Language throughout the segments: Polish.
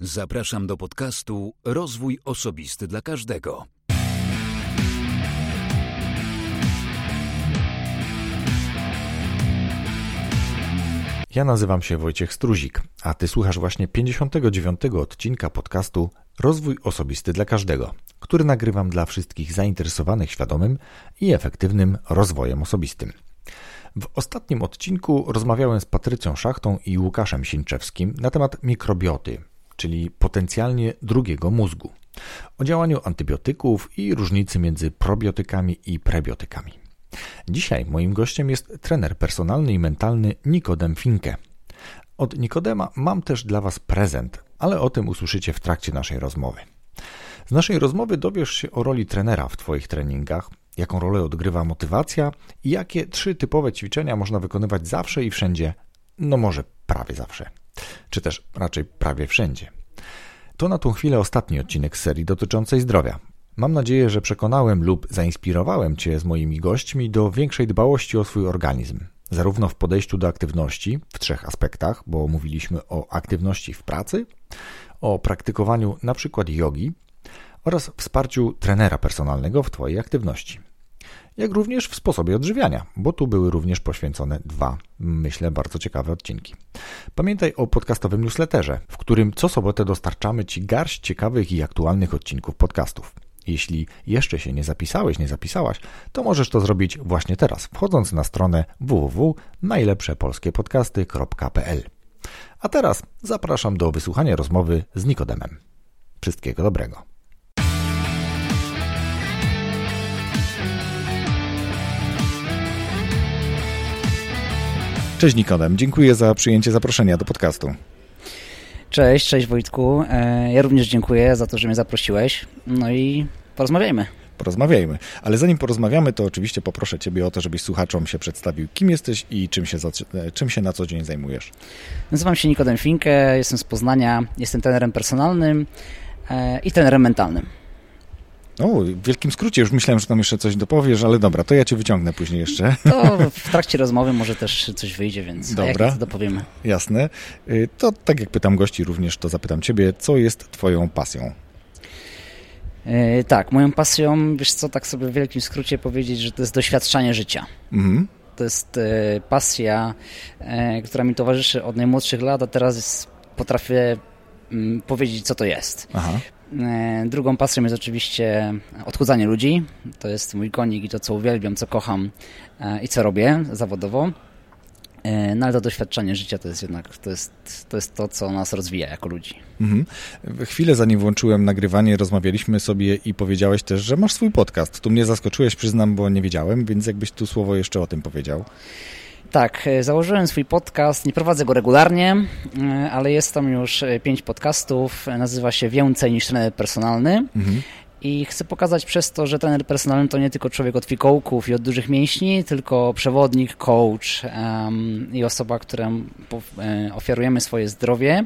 Zapraszam do podcastu Rozwój Osobisty dla Każdego. Ja nazywam się Wojciech Struzik, a ty słuchasz właśnie 59. odcinka podcastu Rozwój Osobisty dla Każdego, który nagrywam dla wszystkich zainteresowanych świadomym i efektywnym rozwojem osobistym. W ostatnim odcinku rozmawiałem z Patrycją Szachtą i Łukaszem Sińczewskim na temat mikrobioty, czyli potencjalnie drugiego mózgu, o działaniu antybiotyków i różnicy między probiotykami i prebiotykami. Dzisiaj moim gościem jest trener personalny i mentalny Nikodem Finke. Od Nikodema mam też dla Was prezent, ale o tym usłyszycie w trakcie naszej rozmowy. Z naszej rozmowy dowiesz się o roli trenera w Twoich treningach, jaką rolę odgrywa motywacja i jakie trzy typowe ćwiczenia można wykonywać zawsze i wszędzie, no może prawie zawsze, czy też raczej prawie wszędzie. To na tą chwilę ostatni odcinek serii dotyczącej zdrowia. Mam nadzieję, że przekonałem lub zainspirowałem Cię z moimi gośćmi do większej dbałości o swój organizm, zarówno w podejściu do aktywności w trzech aspektach, bo mówiliśmy o aktywności w pracy, o praktykowaniu np. jogi oraz wsparciu trenera personalnego w Twojej aktywności. Jak również w sposobie odżywiania, bo tu były również poświęcone dwa, myślę, bardzo ciekawe odcinki. Pamiętaj o podcastowym newsletterze, w którym co sobotę dostarczamy Ci garść ciekawych i aktualnych odcinków podcastów. Jeśli jeszcze się nie zapisałeś, nie zapisałaś, to możesz to zrobić właśnie teraz, wchodząc na stronę www.najlepszepolskiepodcasty.pl. A teraz zapraszam do wysłuchania rozmowy z Nikodemem. Wszystkiego dobrego. Cześć Nikodem, dziękuję za przyjęcie zaproszenia do podcastu. Cześć, cześć Wojtku. E, ja również dziękuję za to, że mnie zaprosiłeś. No i porozmawiajmy. Porozmawiajmy. Ale zanim porozmawiamy, to oczywiście poproszę Ciebie o to, żebyś słuchaczom się przedstawił, kim jesteś i czym się, e, czym się na co dzień zajmujesz. Nazywam się Nikodem Finke, jestem z Poznania, jestem trenerem personalnym e, i trenerem mentalnym. O, w wielkim skrócie, już myślałem, że tam jeszcze coś dopowiesz, ale dobra, to ja cię wyciągnę później jeszcze. To w trakcie rozmowy może też coś wyjdzie, więc dobra, jak dopowiemy. Jasne. Y, to tak jak pytam gości również, to zapytam ciebie, co jest twoją pasją? Yy, tak, moją pasją, wiesz co, tak sobie w wielkim skrócie powiedzieć, że to jest doświadczanie życia. Mhm. To jest y, pasja, y, która mi towarzyszy od najmłodszych lat, a teraz potrafię mm, powiedzieć, co to jest. Aha. E, drugą pasją jest oczywiście odchudzanie ludzi. To jest mój konik i to, co uwielbiam, co kocham e, i co robię zawodowo. E, no ale to doświadczenie życia to jest jednak to jest, to, jest to, co nas rozwija jako ludzi. Mhm. Chwilę zanim włączyłem nagrywanie, rozmawialiśmy sobie i powiedziałeś też, że masz swój podcast. Tu mnie zaskoczyłeś, przyznam, bo nie wiedziałem, więc jakbyś tu słowo jeszcze o tym powiedział. Tak, e, założyłem swój podcast, nie prowadzę go regularnie, e, ale jest tam już e, pięć podcastów, nazywa się Więcej niż trener personalny. Mhm. I chcę pokazać przez to, że trener personalny to nie tylko człowiek od fikołków i od dużych mięśni, tylko przewodnik, coach um, i osoba, którą ofiarujemy swoje zdrowie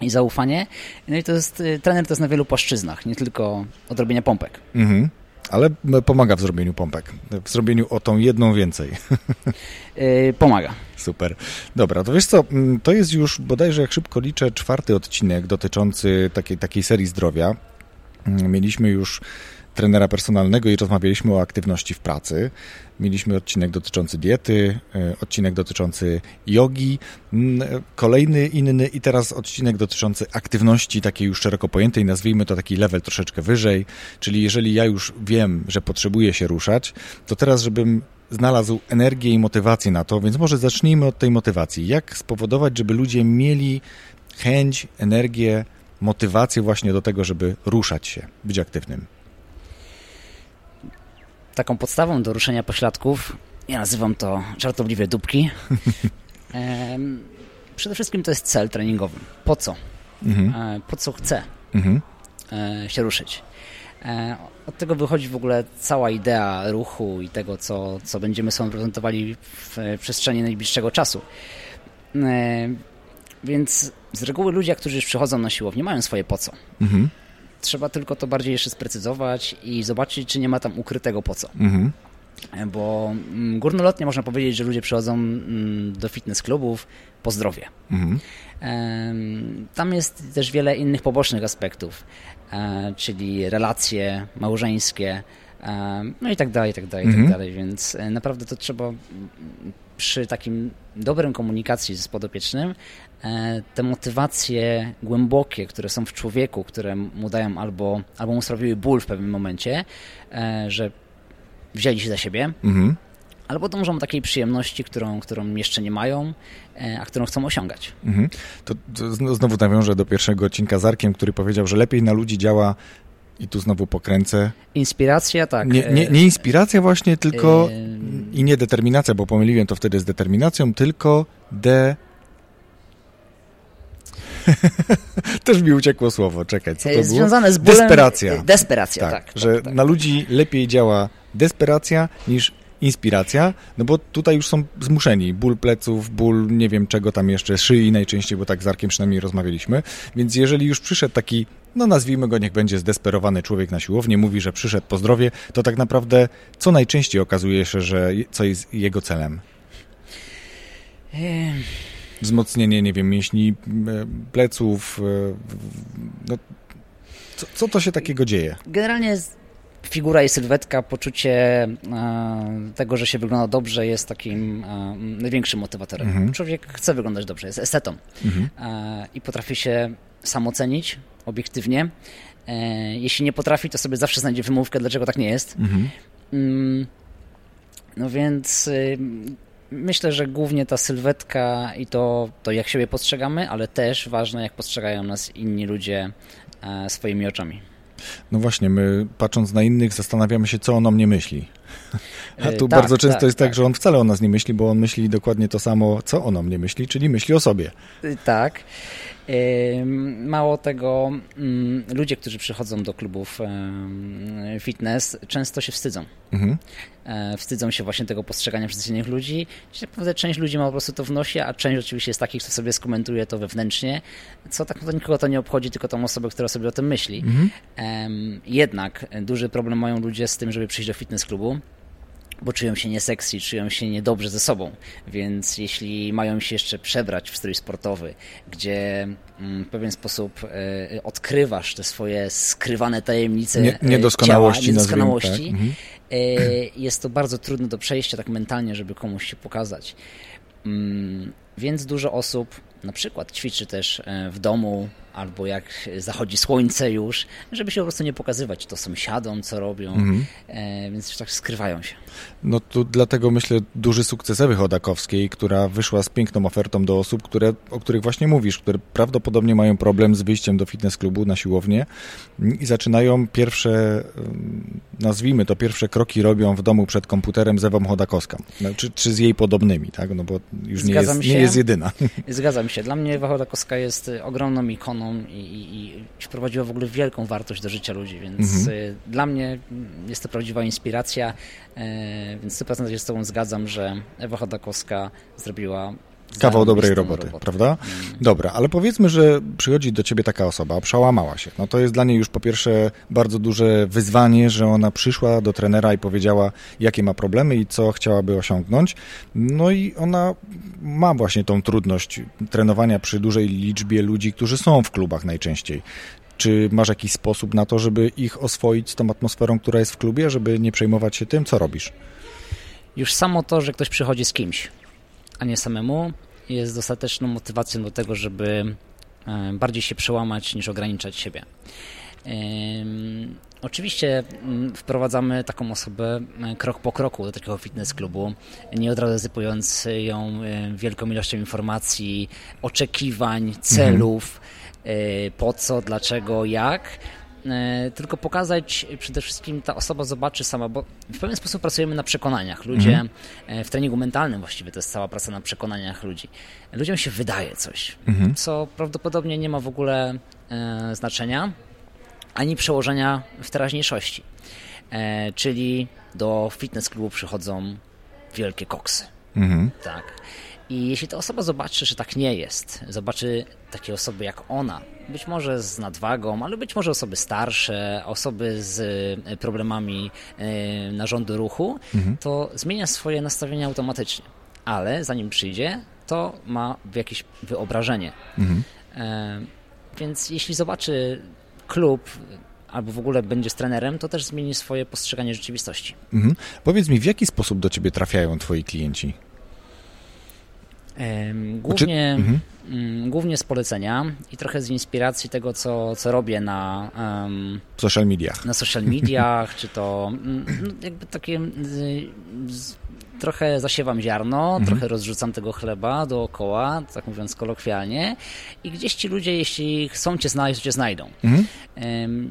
i zaufanie. No i to jest, trener to jest na wielu płaszczyznach, nie tylko odrobienia pompek. Mhm ale pomaga w zrobieniu pompek, w zrobieniu o tą jedną więcej. Yy, pomaga. Super. Dobra, to wiesz co, mm, to jest już bodajże, jak szybko liczę, czwarty odcinek dotyczący takiej, takiej serii zdrowia. Mm, mieliśmy już trenera personalnego i rozmawialiśmy o aktywności w pracy. Mieliśmy odcinek dotyczący diety, e, odcinek dotyczący jogi, kolejny inny i teraz odcinek dotyczący aktywności takiej już szeroko pojętej, nazwijmy to taki level troszeczkę wyżej, czyli jeżeli ja już wiem, że potrzebuję się ruszać, to teraz, żebym znalazł energię i motywację na to, więc może zacznijmy od tej motywacji. Jak spowodować, żeby ludzie mieli chęć, energię, motywację właśnie do tego, żeby ruszać się, być aktywnym? Taką podstawą do ruszenia pośladków, ja nazywam to żartobliwie dupki, przede wszystkim to jest cel treningowy. Po co? Mhm. E, po co chcę mhm. E, się ruszyć? E, od tego wychodzi w ogóle cała idea ruchu i tego, co, co będziemy sobie prezentowali w przestrzeni najbliższego czasu. Więc z reguły ludzie, którzy przychodzą na siłownię, mają swoje po co. Mhm. Trzeba tylko to bardziej jeszcze sprecyzować i zobaczyć, czy nie ma tam ukrytego po co. Mhm. bo mm, górnolotnie można powiedzieć, że ludzie przychodzą mm, do fitness klubów po zdrowie. Mhm. Tam jest też wiele innych pobocznych aspektów, e, czyli relacje małżeńskie, e, no i tak dalej, i tak dalej, i tak mhm. dalej, więc e, naprawdę to trzeba przy takim dobrym komunikacji z podopiecznym te motywacje głębokie, które są w człowieku, które mu dają albo, albo mu sprawiły ból w pewnym momencie, że wzięli się za siebie, mhm. albo dążą do takiej przyjemności, którą, którą jeszcze nie mają, e, a którą chcą osiągać. Mhm. To, to znowu nawiążę do pierwszego odcinka z Arkiem, który powiedział, że lepiej na ludzi działa i tu znowu pokręcę. Inspiracja, tak. Nie, nie, nie inspiracja właśnie, tylko yy... i nie determinacja, bo pomyliłem to wtedy z determinacją, tylko de... Też mi uciekło słowo, czekaj, co to było? Związane z bólem... Desperacja. Desperacja, tak. tak że tak. na ludzi lepiej działa desperacja niż inspiracja, no bo tutaj już są zmuszeni. Ból pleców, ból nie wiem czego tam jeszcze, szyi najczęściej, bo tak z Arkiem przynajmniej rozmawialiśmy. Więc jeżeli już przyszedł taki, no nazwijmy go, niech będzie zdesperowany człowiek na siłownię, mówi, że przyszedł po zdrowie, to tak naprawdę co najczęściej okazuje się, że co jest jego celem? Wzmocnienie, nie wiem, mięśni e, pleców, e, no, co, co to się takiego dzieje? Generalnie figura i sylwetka, poczucie e, tego, że się wygląda dobrze jest takim największym motywatorem. Mhm. Człowiek chce wyglądać dobrze, jest estetą mhm. I potrafi się samocenić obiektywnie. Jeśli nie potrafi, to sobie zawsze znajdzie wymówkę, dlaczego tak nie jest. Mhm. Mm, no więc myślę, że głównie ta sylwetka i to, to jak siebie postrzegamy, ale też ważne, jak postrzegają nas inni ludzie swoimi oczami. No właśnie, my patrząc na innych zastanawiamy się, co on o mnie myśli. A tu tak, bardzo często tak, jest tak, tak, że on wcale o nas nie myśli, bo on myśli dokładnie to samo, co on o mnie myśli, czyli myśli o sobie. Y, tak. Mało tego, mm, ludzie, którzy przychodzą do klubów fitness, często się wstydzą. Mhm. E, wstydzą się właśnie tego postrzegania przez innych ludzi. Naprawdę część ludzi ma po prostu to w nosie, a część oczywiście jest takich, kto sobie skomentuje to wewnętrznie, co tak naprawdę nikogo to nie obchodzi, tylko tą osobę, która sobie o tym myśli. Mhm. Jednak duży problem mają ludzie z tym, żeby przyjść do fitness klubu bo czują się nieseksy, czują się niedobrze ze sobą. Więc jeśli mają się jeszcze przebrać w strój sportowy, gdzie mm, w pewien sposób e, odkrywasz te swoje skrywane tajemnice Nie, niedoskonałości, ciała, niedoskonałości tak? E, jest to bardzo trudne do przejścia tak mentalnie, żeby komuś się pokazać. Więc dużo osób na przykład ćwiczy też e, w domu albo jak zachodzi słońce już, żeby się po prostu nie pokazywać to sąsiadom, co robią, mhm. e, więc tak skrywają się. No tu dlatego myślę duży sukces Ewy Chodakowskiej, która wyszła z piękną ofertą do osób, które, o których właśnie mówisz, które prawdopodobnie mają problem z wyjściem do fitness klubu na siłownię i zaczynają pierwsze, nazwijmy to, pierwsze kroki robią w domu przed komputerem z Ewą Chodakowską, no, czy, czy z jej podobnymi, tak? no bo już nie jest, nie jest jedyna. Zgadzam się. Dla mnie Ewa Chodakowska jest ogromną ikoną i, i, i wprowadziła w ogóle wielką wartość do życia ludzi, więc mhm. Y, dla mnie jest to prawdziwa inspiracja. E, więc 100% się z Tobą zgadzam, że Ewa Chodakowska zrobiła Kawał dobrej roboty, roboty, prawda? Mm. Dobra, ale powiedzmy, że przychodzi do ciebie taka osoba, przełamała się. No to jest dla niej już po pierwsze bardzo duże wyzwanie, że ona przyszła do trenera i powiedziała, jakie ma problemy i co chciałaby osiągnąć. No i ona ma właśnie tą trudność trenowania przy dużej liczbie ludzi, którzy są w klubach najczęściej. Czy masz jakiś sposób na to, żeby ich oswoić z tą atmosferą, która jest w klubie, żeby nie przejmować się tym, co robisz? Już samo to, że ktoś przychodzi z kimś, a nie samemu, jest dostateczną motywacją do tego, żeby e, bardziej się przełamać niż ograniczać siebie. Oczywiście mm, wprowadzamy taką osobę e, krok po kroku do takiego fitness klubu, nie od razu zasypując ją e, wielką ilością informacji, oczekiwań, celów. Mhm po co, dlaczego, jak, tylko pokazać przede wszystkim ta osoba zobaczy sama, bo w pewien sposób pracujemy na przekonaniach. Ludzie mhm. E, w treningu mentalnym właściwie to jest cała praca na przekonaniach ludzi. Ludziom się wydaje coś, mhm. co prawdopodobnie nie ma w ogóle znaczenia ani przełożenia w teraźniejszości. Czyli do fitness klubu przychodzą wielkie koksy. Mhm. Tak. I jeśli ta osoba zobaczy, że tak nie jest, zobaczy takie osoby jak ona, być może z nadwagą, ale być może osoby starsze, osoby z e, problemami e, narządu ruchu, mhm. to zmienia swoje nastawienie automatycznie. Ale zanim przyjdzie, to ma jakieś wyobrażenie. Mhm. Więc jeśli zobaczy klub albo w ogóle będzie z trenerem, to też zmieni swoje postrzeganie rzeczywistości. Mhm. Powiedz mi, w jaki sposób do ciebie trafiają twoi klienci? Głównie, znaczy, głównie z polecenia i trochę z inspiracji tego, co, co robię na um, social mediach. Na social mediach, czy to mm, no, jakby takie trochę zasiewam ziarno, mhm. trochę rozrzucam tego chleba dookoła, tak mówiąc kolokwialnie i gdzieś ci ludzie, jeśli chcą cię znaleźć, to cię znajdą. Mhm.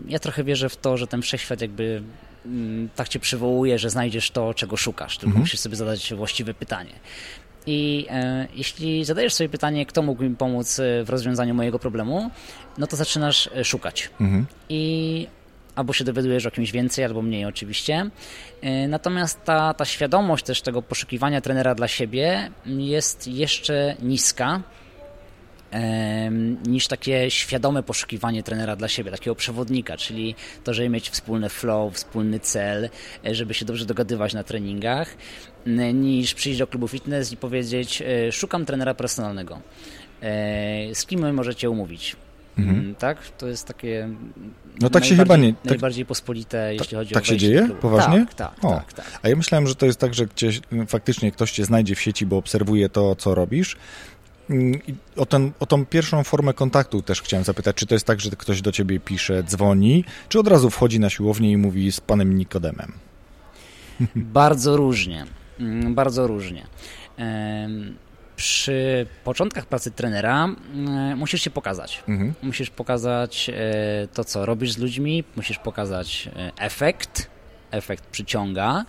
Ja trochę wierzę w to, że ten wszechświat jakby mm, tak cię przywołuje, że znajdziesz to, czego szukasz, tylko mhm. musisz sobie zadać właściwe pytanie. I e, jeśli zadajesz sobie pytanie, kto mógł mi pomóc e, w rozwiązaniu mojego problemu, no to zaczynasz e, szukać. Mhm. I albo się dowiadujesz o kimś więcej, albo mniej oczywiście. E, natomiast ta, ta świadomość też tego poszukiwania trenera dla siebie jest jeszcze niska niż takie świadome poszukiwanie trenera dla siebie, takiego przewodnika, czyli to, żeby mieć wspólny flow, wspólny cel, żeby się dobrze dogadywać na treningach, niż przyjść do klubu fitness i powiedzieć e, szukam trenera personalnego. Z kim możecie umówić? Mhm. Mm, tak? To jest takie. No tak się chyba nie. Tak, najbardziej pospolite, jeśli chodzi tak o. Tak się dzieje? Poważnie? Tak, tak, tak, tak, A ja myślałem, że to jest tak, że gdzieś faktycznie ktoś cię znajdzie w sieci, bo obserwuje to, co robisz. Mm, I o, ten, o tą pierwszą formę kontaktu też chciałem zapytać, czy to jest tak, że ktoś do ciebie pisze, dzwoni, czy od razu wchodzi na siłownię i mówi z panem Nikodemem? Bardzo różnie. Mm, bardzo różnie przy początkach pracy trenera e, musisz się pokazać. Mhm. Musisz pokazać e, to, co robisz z ludźmi, musisz pokazać e, efekt. Efekt przyciąga.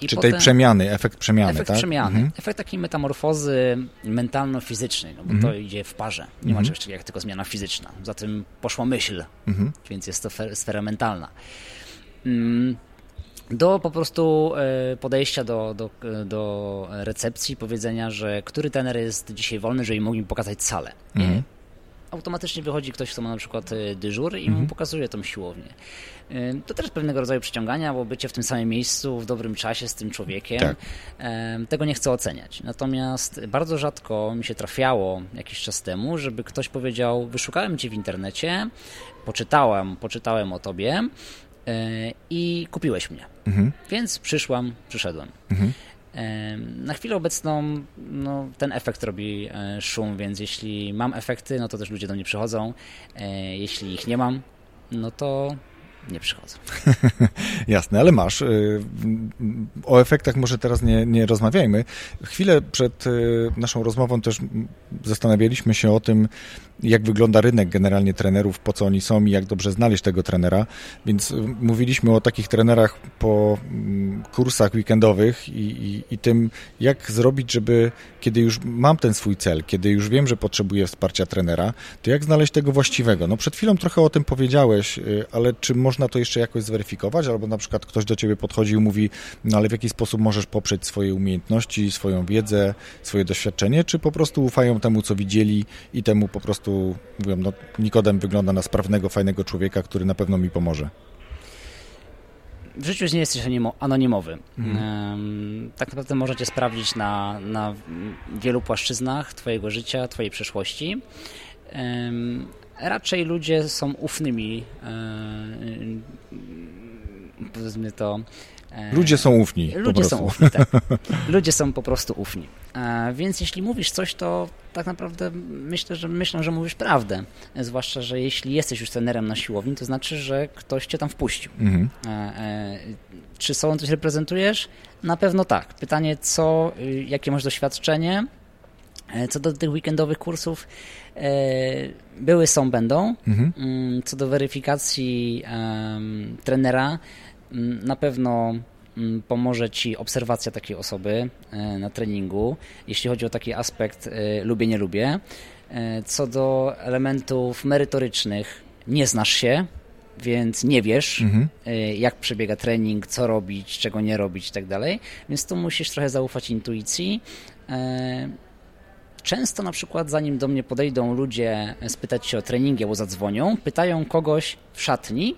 I Czy potem, tej przemiany, efekt przemiany, efekt tak? przemiany. Mhm. Efekt takiej metamorfozy mentalno-fizycznej, no bo mhm. to idzie w parze. Nie mhm. ma czegoś takiego jak tylko zmiana fizyczna. Za tym poszła myśl, mhm. więc jest to sfera mentalna. Do po prostu e, podejścia do, do, do recepcji, powiedzenia, że który tener jest dzisiaj wolny, żeby mógł mi pokazać salę. Mhm. Automatycznie wychodzi ktoś, kto ma na przykład e, dyżur i mhm. mu pokazuje tą siłownię. E, to też pewnego rodzaju przyciągania, bo bycie w tym samym miejscu w dobrym czasie z tym człowiekiem, tak. tego nie chcę oceniać. Natomiast bardzo rzadko mi się trafiało jakiś czas temu, żeby ktoś powiedział, wyszukałem cię w internecie, poczytałem, poczytałem o tobie, i kupiłeś mnie. Mhm. Więc przyszłam, przyszedłem. Mhm. E, na chwilę obecną no, ten efekt robi e, szum, więc jeśli mam efekty, no to też ludzie do mnie przychodzą. Jeśli ich nie mam, no to nie przychodzą. Jasne, ale masz. Y, o efektach może teraz nie, nie rozmawiajmy. Chwilę przed naszą rozmową też zastanawialiśmy się o tym, jak wygląda rynek generalnie trenerów, po co oni są i jak dobrze znaleźć tego trenera. Więc y, mówiliśmy o takich trenerach po mm, kursach weekendowych i, i, i tym, jak zrobić, żeby kiedy już mam ten swój cel, kiedy już wiem, że potrzebuję wsparcia trenera, to jak znaleźć tego właściwego? No przed chwilą trochę o tym powiedziałeś, ale czy można to jeszcze jakoś zweryfikować? Albo na przykład ktoś do ciebie podchodzi i mówi, no ale w jaki sposób możesz poprzeć swoje umiejętności, swoją wiedzę, swoje doświadczenie, czy po prostu ufają temu, co widzieli i temu po prostu mówią, no Nikodem wygląda na sprawnego, fajnego człowieka, który na pewno mi pomoże. W życiu nie jesteś anonimowy. Mhm. Tak naprawdę możecie sprawdzić na, na wielu płaszczyznach Twojego życia, Twojej przeszłości. Raczej ludzie są ufnymi, powiedzmy to, E, ludzie są ufni. Ludzie są ufni, tak. Ludzie są po prostu ufni. E, więc jeśli mówisz coś, to tak naprawdę myślę, że myślę, że mówisz prawdę. Zwłaszcza, że jeśli jesteś już trenerem na siłowni, to znaczy, że ktoś cię tam wpuścił. Mhm. E, czy sobą coś reprezentujesz? Na pewno tak. Pytanie, co, y, jakie masz doświadczenie? Co do tych weekendowych kursów, były, są, będą. Mhm. Mm, co do weryfikacji um, trenera, na pewno mm, pomoże Ci obserwacja takiej osoby e, na treningu, jeśli chodzi o taki aspekt e, lubię, nie lubię. E, co do elementów merytorycznych, nie znasz się, więc nie wiesz, mhm. jak przebiega trening, co robić, czego nie robić i tak dalej, więc tu musisz trochę zaufać intuicji często na przykład zanim do mnie podejdą ludzie spytać się o treningi albo zadzwonią, pytają kogoś w szatni,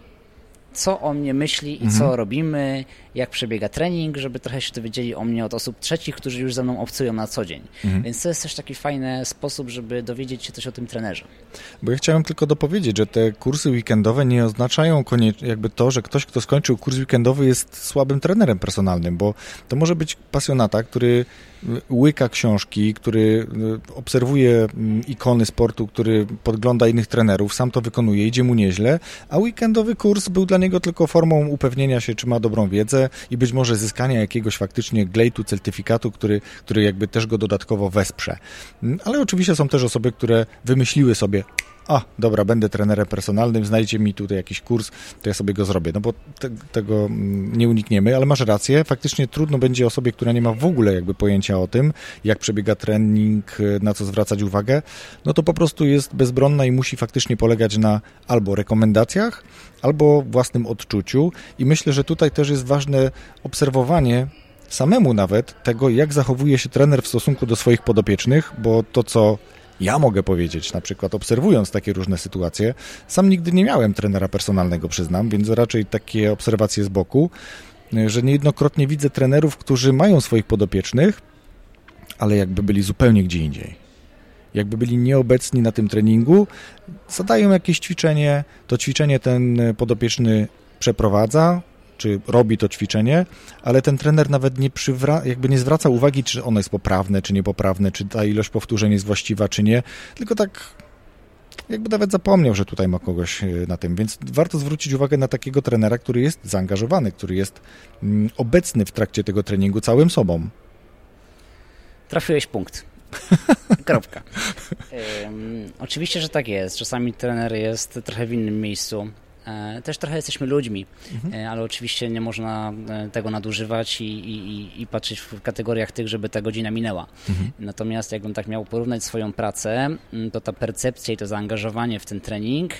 co o mnie myśli i mhm. co robimy, jak przebiega trening, żeby trochę się dowiedzieli o mnie od osób trzecich, którzy już ze mną obcują na co dzień. Mhm. Więc to jest też taki fajny sposób, żeby dowiedzieć się coś o tym trenerze. Bo ja chciałem tylko dopowiedzieć, że te kursy weekendowe nie oznaczają koniecznie jakby to, że ktoś, kto skończył kurs weekendowy jest słabym trenerem personalnym, bo to może być pasjonata, który łyka książki, który y, obserwuje mm, ikony sportu, który podgląda innych trenerów, sam to wykonuje, idzie mu nieźle, a weekendowy kurs był dla niego tylko formą upewnienia się, czy ma dobrą wiedzę i być może zyskania jakiegoś faktycznie glejtu, certyfikatu, który, który jakby też go dodatkowo wesprze. Mm, ale oczywiście są też osoby, które wymyśliły sobie a, dobra, będę trenerem personalnym, znajdzie mi tutaj jakiś kurs, to ja sobie go zrobię. No bo te, tego mm, nie unikniemy, ale masz rację, faktycznie trudno będzie osobie, która nie ma w ogóle jakby pojęcia o tym, jak przebiega trening, na co zwracać uwagę, no to po prostu jest bezbronna i musi faktycznie polegać na albo rekomendacjach, albo własnym odczuciu i myślę, że tutaj też jest ważne obserwowanie samemu nawet tego, jak zachowuje się trener w stosunku do swoich podopiecznych, bo to, co ja mogę powiedzieć, na przykład obserwując takie różne sytuacje, sam nigdy nie miałem trenera personalnego, przyznam, więc raczej takie obserwacje z boku, że niejednokrotnie widzę trenerów, którzy mają swoich podopiecznych, ale jakby byli zupełnie gdzie indziej. Jakby byli nieobecni na tym treningu, zadają jakieś ćwiczenie, to ćwiczenie ten podopieczny przeprowadza, czy robi to ćwiczenie, ale ten trener nawet nie, przywra- jakby nie zwraca uwagi, czy ono jest poprawne, czy niepoprawne, czy ta ilość powtórzeń jest właściwa, czy nie, tylko tak jakby nawet zapomniał, że tutaj ma kogoś e, na tym, więc warto zwrócić uwagę na takiego trenera, który jest zaangażowany, który jest mm, obecny w trakcie tego treningu całym sobą. Trafiłeś punkt. Kropka. Oczywiście, że tak jest. Czasami trener jest trochę w innym miejscu. E, też trochę jesteśmy ludźmi, mhm. E, ale oczywiście nie można e, tego nadużywać i, i, i, patrzeć w kategoriach tych, żeby ta godzina minęła. Mhm. Natomiast jakbym tak miał porównać swoją pracę, to ta percepcja i to zaangażowanie w ten trening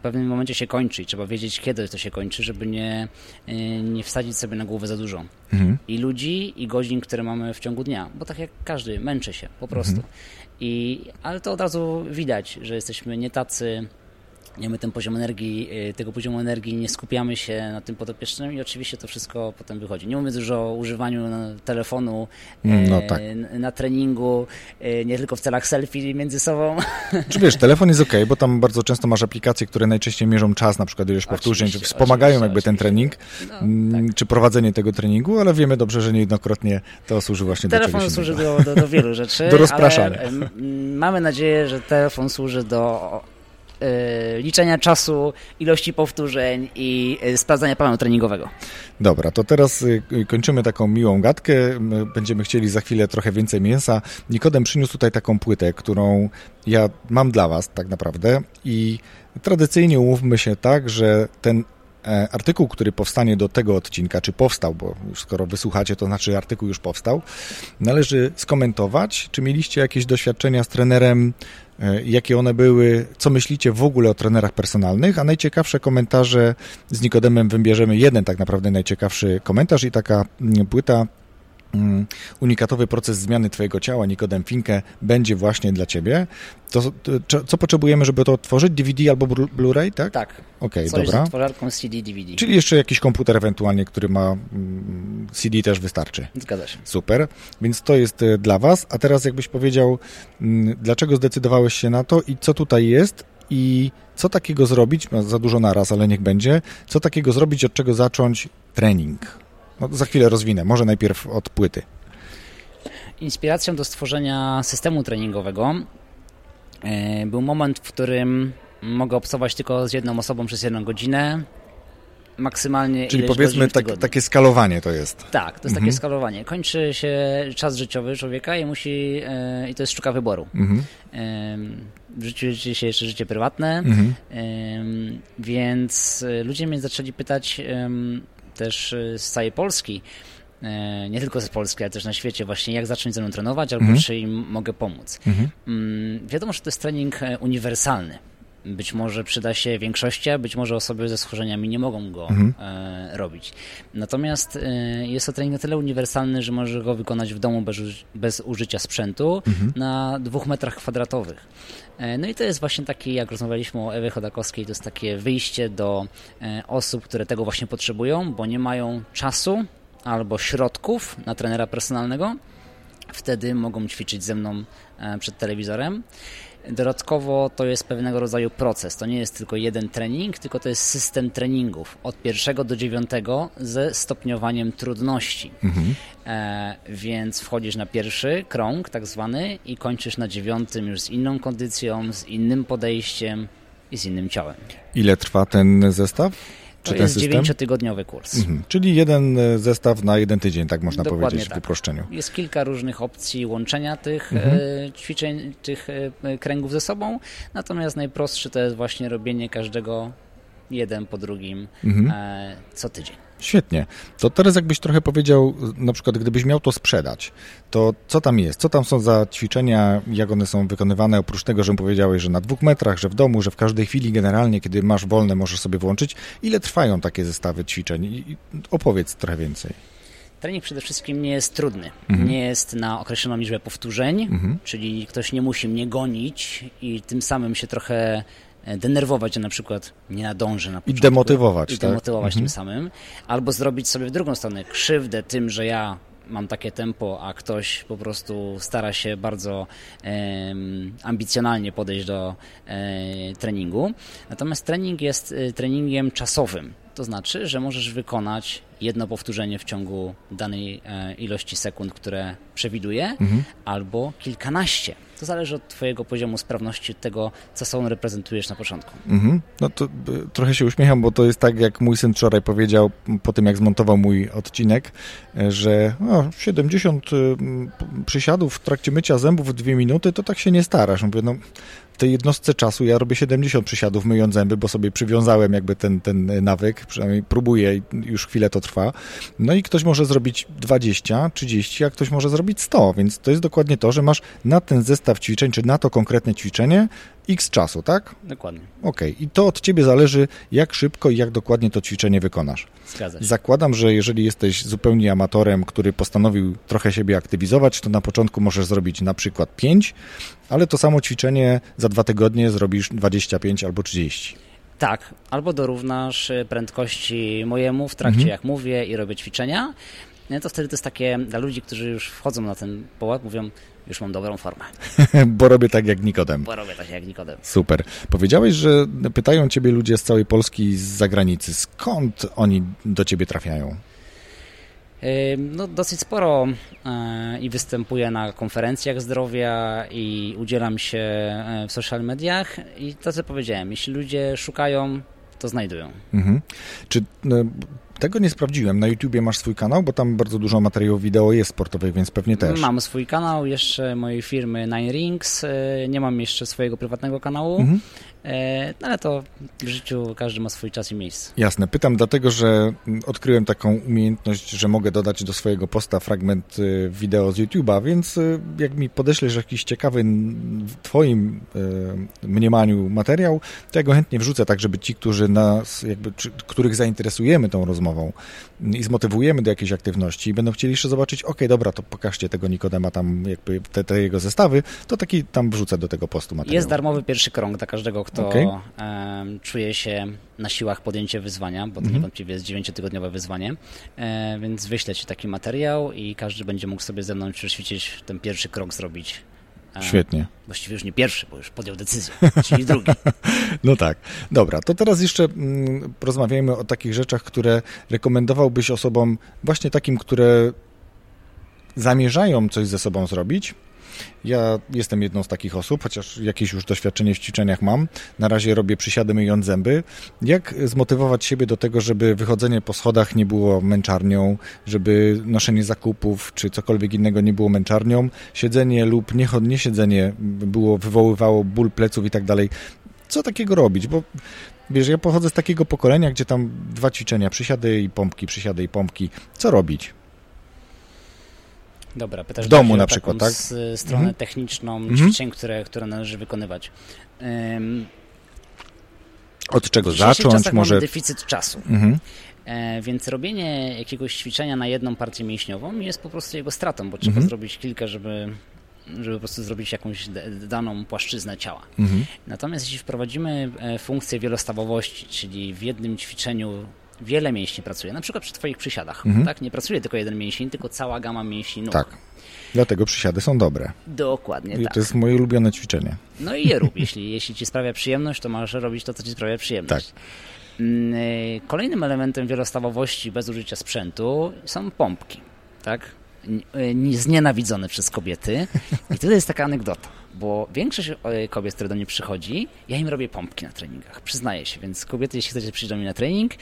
w pewnym momencie się kończy i trzeba wiedzieć, kiedy to się kończy, żeby nie, nie wsadzić sobie na głowę za dużo. Mhm. I ludzi, i godzin, które mamy w ciągu dnia, bo tak jak każdy, męczy się po prostu. Mhm. I, ale to od razu widać, że jesteśmy nie tacy my ten poziom energii, y, tego poziomu energii nie skupiamy się na tym podopiecznym i oczywiście to wszystko potem wychodzi. Nie mówię dużo o używaniu telefonu mm, no, y, tak. na treningu, y, nie tylko w celach selfie między sobą. Czy wiesz, telefon jest ok, bo tam bardzo często masz aplikacje, które najczęściej mierzą czas, na przykład ilość powtórzeń, czy wspomagają jakby ten trening, no, mm, tak. czy prowadzenie tego treningu, ale wiemy dobrze, że niejednokrotnie to służy właśnie telefon do czegoś służy do, do, do, wielu rzeczy. do rozpraszania. mamy nadzieję, że telefon służy do liczenia czasu, ilości powtórzeń i y, sprawdzania planu treningowego. Dobra, to teraz y, kończymy taką miłą gadkę. Będziemy chcieli za chwilę trochę więcej mięsa. Nikodem przyniósł tutaj taką płytę, którą ja mam dla Was tak naprawdę i tradycyjnie umówmy się tak, że ten artykuł, który powstanie do tego odcinka, czy powstał, bo już skoro wysłuchacie, to znaczy artykuł już powstał, należy skomentować, czy mieliście jakieś doświadczenia z trenerem? E, jakie one były, co myślicie w ogóle o trenerach personalnych, a najciekawsze komentarze. Z Nikodemem wybierzemy jeden tak naprawdę najciekawszy komentarz i taka mm, płyta unikatowy proces zmiany Twojego ciała, Nikodem Finke, będzie właśnie dla Ciebie. To, to, co potrzebujemy, żeby to otworzyć? DVD albo Blu-ray, tak? Tak. Okej, okay, dobra. z otworarką CD, DVD. Czyli jeszcze jakiś komputer ewentualnie, który ma mm, CD też wystarczy. Zgadza się. Super. Więc to jest e, dla Was. A teraz jakbyś powiedział, mm, dlaczego zdecydowałeś się na to i co tutaj jest i co takiego zrobić, no, za dużo naraz, ale niech będzie, co takiego zrobić, od czego zacząć trening? No, za chwilę rozwinę, może najpierw od płyty. Inspiracją do stworzenia systemu treningowego e, był moment, w którym mogę obcować tylko z jedną osobą przez jedną godzinę, maksymalnie Czyli powiedzmy tak, takie skalowanie to jest. Tak, to jest mhm. takie skalowanie. Kończy się czas życiowy człowieka i musi, e, i to jest sztuka wyboru. Mhm. w życiu liczy się jeszcze życie prywatne, mhm. więc e, ludzie mnie zaczęli pytać, też y, z całej Polski, e, nie tylko z Polski, ale też na świecie, właśnie jak zacząć ze mną trenować, albo mhm. czy im mogę pomóc. Mhm. Mm, wiadomo, że to jest trening e, uniwersalny. Być może przyda się większości, a być może osoby ze schorzeniami nie mogą go mhm. e, robić. Natomiast e, jest to trening na tyle uniwersalny, że może go wykonać w domu bez, bez użycia sprzętu mhm. na dwóch metrach kwadratowych. E, no i to jest właśnie taki, jak rozmawialiśmy o Ewie Chodakowskiej, to jest takie wyjście do e, osób, które tego właśnie potrzebują, bo nie mają czasu albo środków na trenera personalnego. Wtedy mogą ćwiczyć ze mną e, przed telewizorem. Dodatkowo to jest pewnego rodzaju proces. To nie jest tylko jeden trening, tylko to jest system treningów od pierwszego do dziewiątego ze stopniowaniem trudności. Mhm. E, więc wchodzisz na pierwszy krąg, tak zwany, i kończysz na dziewiątym już z inną kondycją, z innym podejściem i z innym ciałem. Ile trwa ten zestaw? Czy to jest dziewięciotygodniowy kurs. Mhm. Czyli jeden e, zestaw na jeden tydzień, tak można Dokładnie powiedzieć tak. w uproszczeniu. Jest kilka różnych opcji łączenia tych mhm. e, ćwiczeń, tych e, kręgów ze sobą, natomiast najprostszy to jest właśnie robienie każdego jeden po drugim mhm. co tydzień. Świetnie. To teraz jakbyś trochę powiedział, na przykład gdybyś miał to sprzedać, to co tam jest? Co tam są za ćwiczenia, jak one są wykonywane, oprócz tego, że powiedziałeś, że na dwóch metrach, że w domu, że w każdej chwili generalnie, kiedy masz wolne, możesz sobie włączyć. Ile trwają takie zestawy ćwiczeń? opowiedz trochę więcej. Trening przede wszystkim nie jest trudny. Mhm. Nie jest na określoną liczbę powtórzeń, mhm. czyli ktoś nie musi mnie gonić i tym samym się trochę denerwować, że na przykład nie nadąży na początku. I demotywować, I tak? demotywować tym mhm. samym. Albo zrobić sobie w drugą stronę krzywdę tym, że ja mam takie tempo, a ktoś po prostu stara się bardzo e, ambicjonalnie podejść do e, treningu. Natomiast trening jest e, treningiem czasowym. To znaczy, że możesz wykonać jedno powtórzenie w ciągu danej e, ilości sekund, które przewiduje, mhm. albo kilkanaście. To zależy od Twojego poziomu sprawności, tego, co sobą reprezentujesz na początku. Mhm. No to y, trochę się uśmiecham, bo to jest tak, jak mój syn wczoraj powiedział, po tym jak zmontował mój odcinek, e, że no, 70 y, przysiadów w trakcie mycia zębów w dwie minuty, to tak się nie starasz. Mówię, no tej jednostce czasu ja robię 70 przysiadów myjąc zęby, bo sobie przywiązałem jakby ten, ten nawyk, przynajmniej próbuję i już chwilę to trwa. No i ktoś może zrobić 20, 30, a ktoś może zrobić 100, więc to jest dokładnie to, że masz na ten zestaw ćwiczeń, czy na to konkretne ćwiczenie x czasu, tak? Dokładnie. Okej, okay. i to od ciebie zależy, jak szybko i jak dokładnie to ćwiczenie wykonasz. Zgadza się. Zakładam, że jeżeli jesteś zupełnie amatorem, który postanowił trochę siebie aktywizować, to na początku możesz zrobić na przykład 5, ale to samo ćwiczenie za dwa tygodnie zrobisz 25 albo 30. Tak, albo dorównasz prędkości mojemu w trakcie, mhm. jak mówię i robię ćwiczenia. No to wtedy to jest takie dla ludzi, którzy już wchodzą na ten połap, mówią, już mam dobrą formę. Bo robię tak jak Nikodem. Bo robię tak jak Nikodem. Super. Powiedziałeś, że pytają ciebie ludzie z całej Polski i z zagranicy. Skąd oni do ciebie trafiają? No, dosyć sporo e, i występuję na konferencjach zdrowia i udzielam się e, w social mediach i to co powiedziałem, jeśli ludzie szukają, to znajdują. Mhm. Czy no, tego nie sprawdziłem. Na YouTubie masz swój kanał, bo tam bardzo dużo materiałów wideo jest sportowych, więc pewnie też. Mam swój kanał jeszcze mojej firmy Nine Rings. E, nie mam jeszcze swojego prywatnego kanału. Mhm. E, no ale to w życiu każdy ma swój czas i miejsce. Jasne. Pytam dlatego, że odkryłem taką umiejętność, że mogę dodać do swojego posta fragment y, wideo z YouTube'a, więc y, jak mi podeślesz jakiś ciekawy w Twoim y, mniemaniu materiał, to ja go chętnie wrzucę, tak żeby ci, którzy nas, jakby, czy, których zainteresujemy tą rozmową i zmotywujemy do jakiejś aktywności i będą chcieli jeszcze zobaczyć, ok, dobra, to pokażcie tego Nikodema tam, jakby te, te jego zestawy, to taki tam wrzucę do tego postu materiał. Jest darmowy pierwszy krąg dla każdego, kto okay. um, czuje się na siłach podjęcie wyzwania, bo to mm -hmm. niewątpliwie jest dziewięciotygodniowe wyzwanie, e, więc wyślę Ci taki materiał i każdy będzie mógł sobie ze mną przeświecić ten pierwszy krok zrobić. E, Świetnie. Właściwie już nie pierwszy, bo już podjął decyzję, czyli drugi. No tak. Dobra, to teraz jeszcze mm, porozmawiajmy o takich rzeczach, które rekomendowałbyś osobom właśnie takim, które zamierzają coś ze sobą zrobić, ja jestem jedną z takich osób, chociaż jakieś już doświadczenie w ćwiczeniach mam. Na razie robię przysiady myjąc zęby. Jak zmotywować siebie do tego, żeby wychodzenie po schodach nie było męczarnią, żeby noszenie zakupów czy cokolwiek innego nie było męczarnią, siedzenie lub nie, nie siedzenie było, wywoływało ból pleców i tak dalej. Co takiego robić? Bo wiesz, ja pochodzę z takiego pokolenia, gdzie tam dwa ćwiczenia, przysiady i pompki, przysiady i pompki. Co robić? Dobra, pytasz w domu na przykład, tak? stronę mhm. techniczną mhm. ćwiczeń, które, które należy wykonywać. Um, Od czego zacząć? Może mamy deficyt czasu. Mhm. E, więc robienie jakiegoś ćwiczenia na jedną partię mięśniową jest po prostu jego stratą, bo trzeba mhm. zrobić kilka, żeby żeby po prostu zrobić jakąś daną płaszczyznę ciała. Mhm. Natomiast jeśli wprowadzimy e, funkcję wielostawowości, czyli w jednym ćwiczeniu wiele mięśni pracuje, na przykład przy Twoich przysiadach, mhm. tak? Nie pracuje tylko jeden mięsień, tylko cała gama mięśni nóg. Tak. Dlatego przysiady są dobre. Dokładnie I tak. To jest moje ulubione ćwiczenie. No i je rób. Jeśli, jeśli ci sprawia przyjemność, to masz robić to, co ci sprawia przyjemność. Tak. Mm, e, kolejnym elementem wielostawowości bez użycia sprzętu są pompki. Tak? znienawidzony przez kobiety. I to jest taka anegdota, bo większość e, kobiet, które do mnie przychodzi, ja im robię pompki na treningach, przyznaję się. Więc kobiety, jeśli chcecie przyjść do mnie na trening,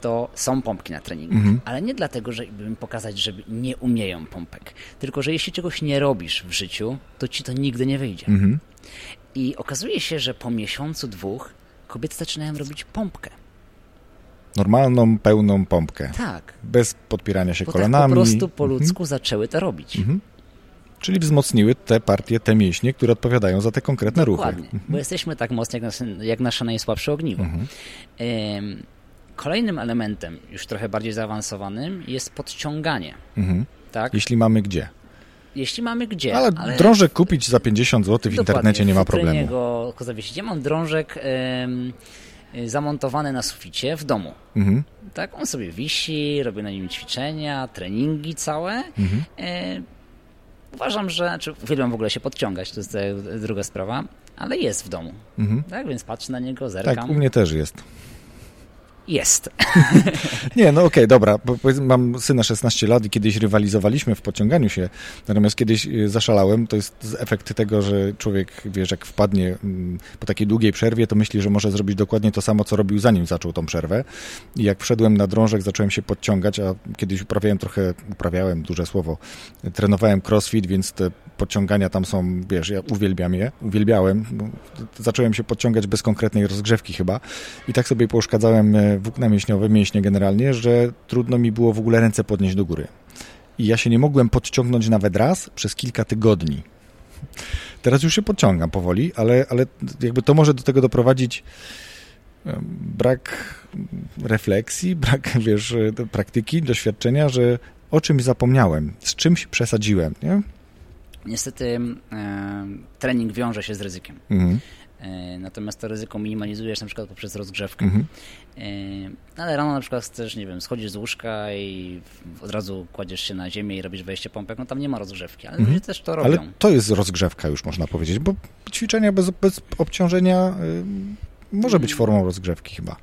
to są pompki na treningu. Mhm. Ale nie dlatego, żeby im pokazać, że nie umieją pompek, tylko że jeśli czegoś nie robisz w życiu, to ci to nigdy nie wyjdzie. Mhm. I okazuje się, że po miesiącu, dwóch kobiety zaczynają robić pompkę normalną, pełną pompkę. Tak. Bez podpierania się Bo kolanami. Tak po prostu po mhm. ludzku mhm. zaczęły to robić. Mhm. Czyli wzmocniły te partie, te mięśnie, które odpowiadają za te konkretne Dokładnie, ruchy. Mhm. bo jesteśmy tak mocni, jak nasze, jak nasze najsłabsze ogniwo. Mhm. Kolejnym elementem, już trochę bardziej zaawansowanym, jest podciąganie. Mhm. Tak? Jeśli mamy gdzie. Jeśli mamy gdzie. Ale, ale... drążek kupić za 50 zł w Dokładnie, internecie nie ma problemu. Niego, ja mam drążek... Zamontowany na suficie w domu. Mhm. Tak, on sobie wisi, robię na nim ćwiczenia, treningi całe. Mhm. E, uważam, że, znaczy uwielbiam w ogóle się podciągać, to jest druga sprawa, ale jest w domu. Mhm. Tak, więc patrzę na niego, zerkam. Tak, u mnie też jest. Jest. Nie, no okej, okay, dobra. Mam syna 16 lat i kiedyś rywalizowaliśmy w pociąganiu się, natomiast kiedyś y, zaszalałem. To jest efekt tego, że człowiek, wiesz, jak wpadnie mm, po takiej długiej przerwie, to myśli, że może zrobić dokładnie to samo, co robił zanim zaczął tą przerwę. I jak wszedłem na drążek, zacząłem się podciągać, a kiedyś uprawiałem trochę, uprawiałem, duże słowo, trenowałem crossfit, więc te podciągania tam są, wiesz, ja uwielbiam je, uwielbiałem. Zacząłem się podciągać bez konkretnej rozgrzewki chyba i tak sobie pouszkadzałem e, włókna mięśniowe, mięśnie generalnie, że trudno mi było w ogóle ręce podnieść do góry. I ja się nie mogłem podciągnąć nawet raz przez kilka tygodni. Teraz już się podciągam powoli, ale, ale jakby to może do tego doprowadzić brak refleksji, brak, wiesz, praktyki, doświadczenia, że o czymś zapomniałem, z czymś przesadziłem, nie? Niestety e, trening wiąże się z ryzykiem. Mhm. E, natomiast to ryzyko minimalizujesz na przykład poprzez rozgrzewkę. Mhm. E, ale rano na przykład chcesz, nie wiem, schodzisz z łóżka i od razu kładziesz się na ziemię i robisz wejście pompek, no tam nie ma rozgrzewki, ale mhm. ludzie też to robią. Ale to jest rozgrzewka już można powiedzieć, bo ćwiczenia bez, bez obciążenia y, może być formą rozgrzewki chyba.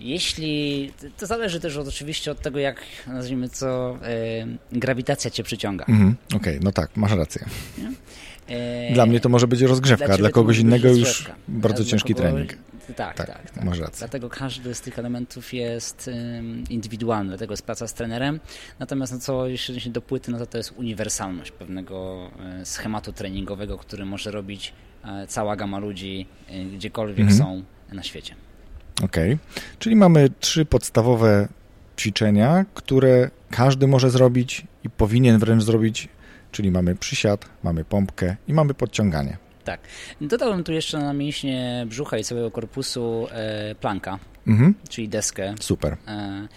Jeśli. To zależy też od, oczywiście od tego, jak nazwijmy co, e, grawitacja cię przyciąga. Mhm, Okej, okay, no tak, masz rację. Nie? E, dla mnie to może być rozgrzewka, dla, dla kogoś innego już bardzo ciężki kogoś... trening. Tak, tak, tak, tak. Masz rację. Dlatego każdy z tych elementów jest indywidualny, dlatego jest praca z trenerem. Natomiast no co, jeśli się do płyty, no to to jest uniwersalność pewnego e, schematu treningowego, który może robić e, cała gama ludzi, gdziekolwiek mhm. są na świecie. Okej, okay. czyli mamy trzy podstawowe ćwiczenia, które każdy może zrobić i powinien wręcz zrobić czyli mamy przysiad, mamy pompkę i mamy podciąganie. Tak. Dodałem tu jeszcze na mięśnie brzucha i całego korpusu e, planka, mhm. czyli deskę. Super. E,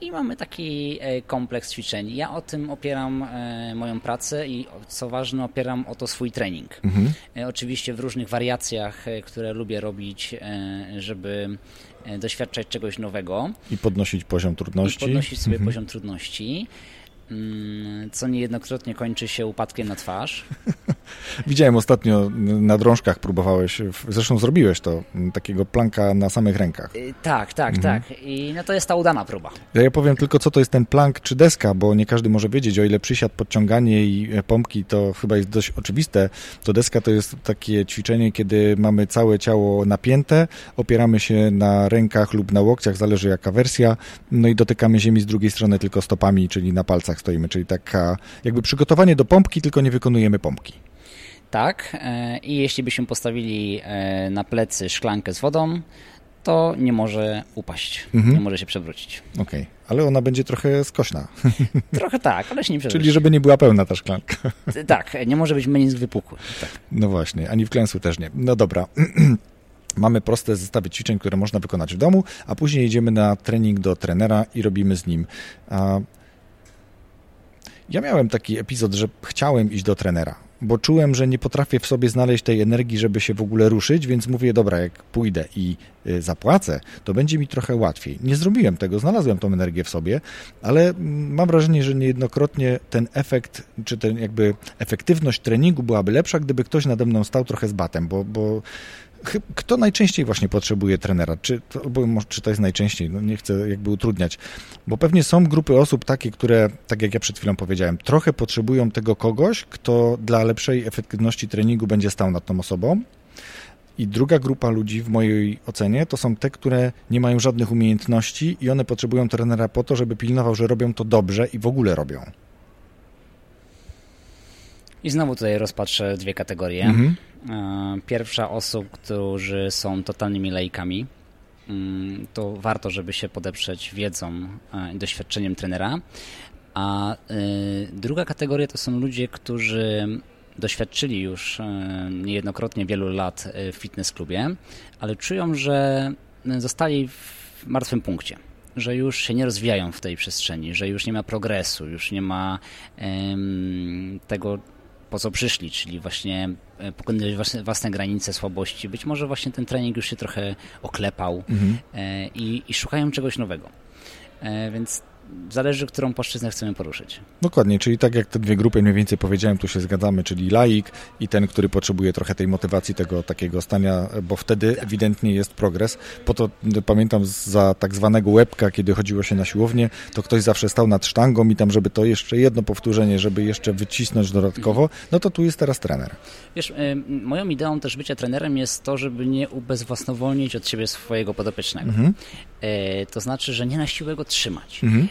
I mamy taki e, kompleks ćwiczeń. Ja o tym opieram e, moją pracę i co ważne, opieram o to swój trening. Mhm. E, oczywiście w różnych wariacjach, które lubię robić, żeby doświadczać czegoś nowego. I podnosić poziom trudności. I podnosić sobie mhm. poziom trudności. Mm, co niejednokrotnie kończy się upadkiem na twarz. Widziałem ostatnio na drążkach próbowałeś, zresztą zrobiłeś to, takiego planka na samych rękach. Y, tak, tak, mhm. tak. I no to jest ta udana próba. Ja, ja powiem tylko, co to jest ten plank czy deska, bo nie każdy może wiedzieć, o ile przysiad, podciąganie i e, pompki to chyba jest dość oczywiste, to deska to jest takie ćwiczenie, kiedy mamy całe ciało napięte, opieramy się na rękach lub na łokciach, zależy jaka wersja, no i dotykamy ziemi z drugiej strony tylko stopami, czyli na palcach stoimy, czyli taka jakby przygotowanie do pompki, tylko nie wykonujemy pompki. Tak, e, i jeśli byśmy postawili e, na plecy szklankę z wodą, to nie może upaść, mhm. nie może się przewrócić. Okej, okay. ale ona będzie trochę skośna. Trochę tak, ale się nie przewróci. Czyli żeby nie była pełna ta szklanka. Tak, nie może być menisk wypukły. Tak. No właśnie, ani wklęsły też nie. No dobra. Mamy proste zestawy ćwiczeń, które można wykonać w domu, a później jedziemy na trening do trenera i robimy z nim. Ja miałem taki epizod, że chciałem iść do trenera bo czułem, że nie potrafię w sobie znaleźć tej energii, żeby się w ogóle ruszyć, więc mówię, dobra, jak pójdę i y, zapłacę, to będzie mi trochę łatwiej. Nie zrobiłem tego, znalazłem tą energię w sobie, ale mm, mam wrażenie, że niejednokrotnie ten efekt, czy ten jakby efektywność treningu byłaby lepsza, gdyby ktoś nade mną stał trochę z batem, bo, bo kto najczęściej właśnie potrzebuje trenera? Czy to, bo, czy to jest najczęściej? No nie chcę jakby utrudniać, bo pewnie są grupy osób takie, które, tak jak ja przed chwilą powiedziałem, trochę potrzebują tego kogoś, kto dla lepszej efektywności treningu będzie stał nad tą osobą. I druga grupa ludzi, w mojej ocenie, to są te, które nie mają żadnych umiejętności i one potrzebują trenera po to, żeby pilnował, że robią to dobrze i w ogóle robią. I znowu tutaj rozpatrzę dwie kategorie. Mhm. E, pierwsza osób, którzy są totalnymi lejkami, mm, to warto, żeby się podeprzeć wiedzą e, i doświadczeniem trenera. A e, druga kategoria to są ludzie, którzy doświadczyli już niejednokrotnie wielu lat w fitness klubie, ale czują, że zostali w martwym punkcie że już się nie rozwijają w tej przestrzeni, że już nie ma progresu, już nie ma um, tego, po co przyszli, czyli właśnie e, pokonywać własne, granice słabości. Być może właśnie ten trening już się trochę oklepał mhm. E, i, i szukają czegoś nowego. E, więc zależy, którą płaszczyznę chcemy poruszyć. Dokładnie, czyli tak jak te dwie grupy mniej więcej powiedziałem, tu się zgadzamy, czyli laik i ten, który potrzebuje trochę tej motywacji, tego takiego stania, bo wtedy tak. ewidentnie jest progres. Po to pamiętam za tak zwanego łebka, kiedy chodziło się na siłownię, to ktoś zawsze stał nad sztangą i tam, żeby to jeszcze jedno powtórzenie, żeby jeszcze wycisnąć dodatkowo, no to tu jest teraz trener. Wiesz, y, moją ideą też bycia trenerem jest to, żeby nie ubezwłasnowolnić od siebie swojego podopiecznego. Mhm. E, to znaczy, że nie na siłę go trzymać. Mhm